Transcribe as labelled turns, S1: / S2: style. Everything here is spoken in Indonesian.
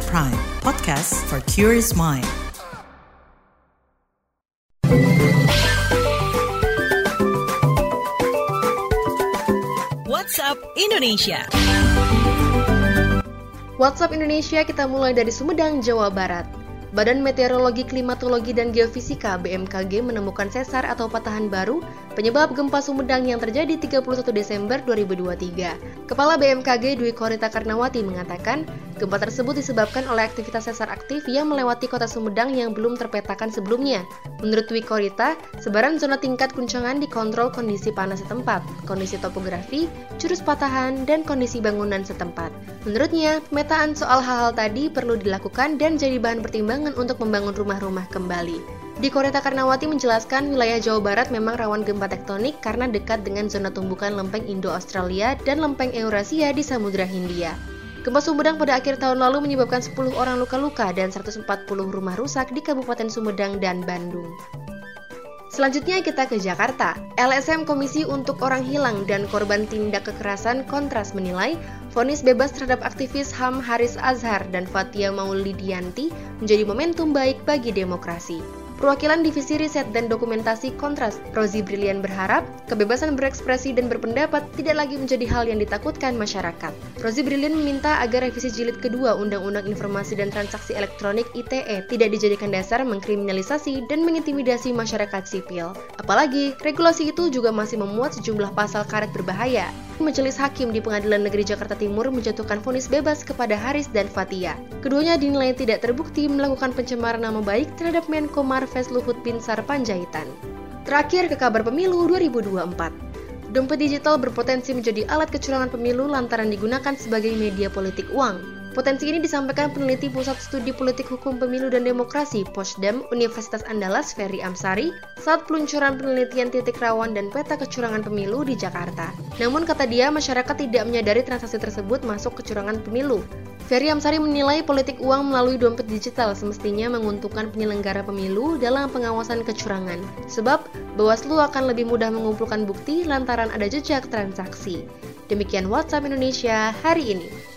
S1: At Prime, podcast for curious mind. WhatsApp Indonesia.
S2: WhatsApp Indonesia kita mulai dari Sumedang, Jawa Barat. Badan Meteorologi, Klimatologi, dan Geofisika BMKG menemukan sesar atau patahan baru penyebab gempa Sumedang yang terjadi 31 Desember 2023. Kepala BMKG Dwi Korita Karnawati mengatakan, gempa tersebut disebabkan oleh aktivitas sesar aktif yang melewati kota Sumedang yang belum terpetakan sebelumnya. Menurut Dwi Korita, sebaran zona tingkat guncangan dikontrol kondisi panas setempat, kondisi topografi, jurus patahan, dan kondisi bangunan setempat. Menurutnya, pemetaan soal hal-hal tadi perlu dilakukan dan jadi bahan pertimbangan untuk membangun rumah-rumah kembali. Di Koreta Karnawati menjelaskan wilayah Jawa Barat memang rawan gempa tektonik karena dekat dengan zona tumbukan lempeng Indo-Australia dan lempeng Eurasia di Samudra Hindia. Gempa Sumedang pada akhir tahun lalu menyebabkan 10 orang luka-luka dan 140 rumah rusak di Kabupaten Sumedang dan Bandung. Selanjutnya kita ke Jakarta. LSM Komisi untuk Orang Hilang dan Korban Tindak Kekerasan Kontras menilai vonis bebas terhadap aktivis HAM Haris Azhar dan Fatia Maulidianti menjadi momentum baik bagi demokrasi. Perwakilan Divisi Riset dan Dokumentasi Kontras, Rozi Brilian berharap kebebasan berekspresi dan berpendapat tidak lagi menjadi hal yang ditakutkan masyarakat. Rozi Brilian meminta agar revisi jilid kedua Undang-Undang Informasi dan Transaksi Elektronik ITE tidak dijadikan dasar mengkriminalisasi dan mengintimidasi masyarakat sipil. Apalagi, regulasi itu juga masih memuat sejumlah pasal karet berbahaya. Majelis Hakim di Pengadilan Negeri Jakarta Timur menjatuhkan vonis bebas kepada Haris dan Fatia. Keduanya dinilai tidak terbukti melakukan pencemaran nama baik terhadap Menko Marves Luhut Binsar Panjaitan. Terakhir ke kabar pemilu 2024. Dompet digital berpotensi menjadi alat kecurangan pemilu lantaran digunakan sebagai media politik uang. Potensi ini disampaikan peneliti Pusat Studi Politik Hukum Pemilu dan Demokrasi Posdem Universitas Andalas Ferry Amsari saat peluncuran penelitian titik rawan dan peta kecurangan pemilu di Jakarta. Namun kata dia, masyarakat tidak menyadari transaksi tersebut masuk kecurangan pemilu. Ferry Amsari menilai politik uang melalui dompet digital semestinya menguntungkan penyelenggara pemilu dalam pengawasan kecurangan, sebab Bawaslu akan lebih mudah mengumpulkan bukti lantaran ada jejak transaksi. Demikian WhatsApp Indonesia hari ini.